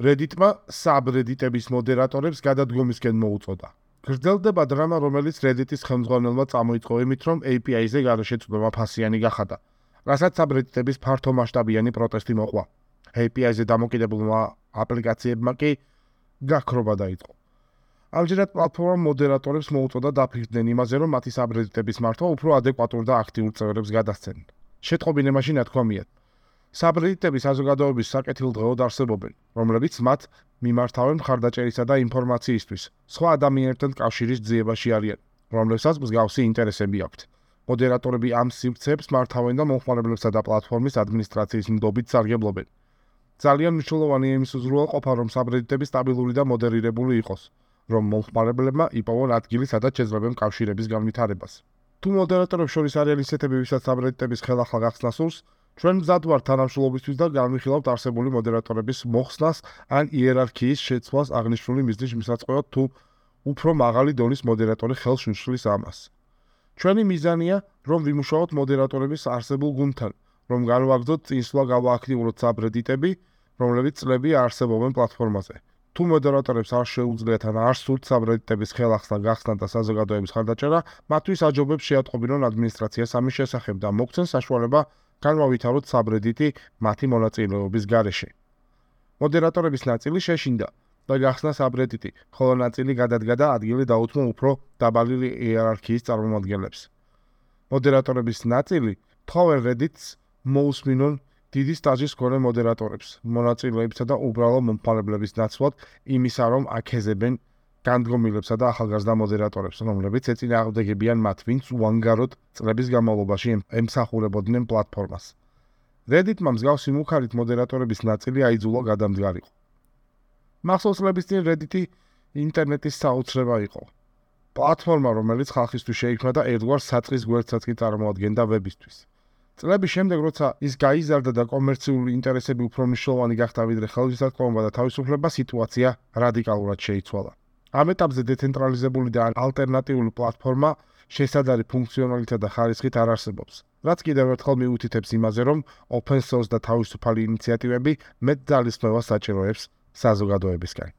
Reddit-მა subreddit-ების მოდერატორებს გადადგომისკენ მოუწოდა. გრძელდება დრამა, რომელიც Reddit-ის ხელმძღვანელმა წამოიწყო იმით, რომ API-ზე გარშეწყვეტა ფასიანი გახადა. რასაც subreddit-ების ფართო მასშტაბიანი პროტესტი მოყვა. API-ზე დამოკიდებულმა აპლიკაციებმა კი გაქრობა დაიწყო. ამჯერად პლატფორმა მოდერატორებს მოუწოდა დაფიქრდნენ იმაზე, რომ მათი subreddit-ების მართვა უფრო ადეკვატურ და აქტიურ წევრებს გადასცენ. შეტყობინებაში ნათქვამია: subreddit-ების საზოგადოების საკეთილდღეოდ არსებობენ, რომლებიც მათ მიმართავენ მხარდაჭერისა და ინფორმაციისთვის. სხვა ადამიანებთან კავშირის ძიებაში არიან, რომლებსაც მსგავსი ინტერესები აქვთ. მოდერატორები ამ სივრცეებს მართავენ და მომხმარებლებსა და პლატფორმის ადმინისტრაციის ნდობით სარგებლობენ. ძალიან მნიშვნელოვანია იმის უზრუნველყოფა, რომ subreddit-ები სტაბილური და მოდერირებული იყოს, რომ მომხმარებლებმა იპოვონ ადგილი, სადაც შეძლებენ კავშირების განვითარებას. თუ მოდერატორებს შორის არის ისეთები, ვისაც subreddit-ების ხელახლა გახსნა სურს, ჩვენ მზად ვართ თანამშრომლობისთვის და განვიხილავთ არსებული მოდერატორების მოხსნას ან იერარქიის შეცვლას აღნიშნული მიზნის მისაწყვეტად თუ უფრო მაღალი დონის მოდერატორი ხელს უშლის ამას. ჩვენი მიზანია, რომ ვიმუშაოთ მოდერატორების არსებულ გუნდთან, რომ განვაგრძოთ წინსვლა გავააქტიუროთ subreddit-ები, რომლებიც წლები არსებობენ პლატფორმაზე. თუ მოდერატორებს არ შეუძლიათ ან არ სურთ subreddit-ების ხელახლა გახსნა და საზოგადოების ხარდაჭერა, მათთვის აჯობებს შეატყობინონ ადმინისტრაციას ამის შესახებ და მოგცენ საშუალება განვავითაროთ subreddit-ი მათი მონაწილეობის გარეშე. მოდერატორების ნაწილი შეშინდა და გახსნა subreddit-ი, ხოლო ნაწილი გადადგა და ადგილი დაუთმო უფრო დაბალი იერარქიის წარმომადგენლებს. მოდერატორების ნაწილი თხოვენ Reddit-ს მოусმინონ დიდი სტაჟის მქონე მოდერატორებს, მონაწილეებსა და უბრალო მომხმარებლების ნაცვლად იმისა, რომ აქეზებენ განდგომილებსა და ახალგაზრდა მოდერატორებს, რომლებიც ეწინააღმდეგებიან მათ, ვინც უანგაროდ წლების განმავლობაში ემსახურებოდნენ პლატფორმას. Reddit-მა მსგავსი მუხარით მოდერატორების ნაწილი აიძულა გადამდგარიყო. მახსოვს წლების წინ Reddit-ი ინტერნეტის საოცრება იყო. პლატფორმა, რომელიც ხალხისთვის შეიქმნა და ერთგვარ საწყის გვერდსაც კი წარმოადგენდა ვებისთვის. წლების შემდეგ, როცა ის გაიზარდა და კომერციული ინტერესები უფრო მნიშვნელოვანი გახდა ვიდრე ხელმისაწვდომობა და თავისუფლება, სიტუაცია რადიკალურად შეიცვალა. ამ ეტაპზე დეცენტრალიზებული და ალტერნატიული პლატფორმა შესაძლებელი ფუნქციონალიტეტა და ხარისხით არ არსებობს. რაც კიდევ ერთხელ მიუთითებს იმაზე, რომ open source და თავისუფალი ინიციატივები მეტ ძალისხმევას საჭიროებს საზოგადოებისგან.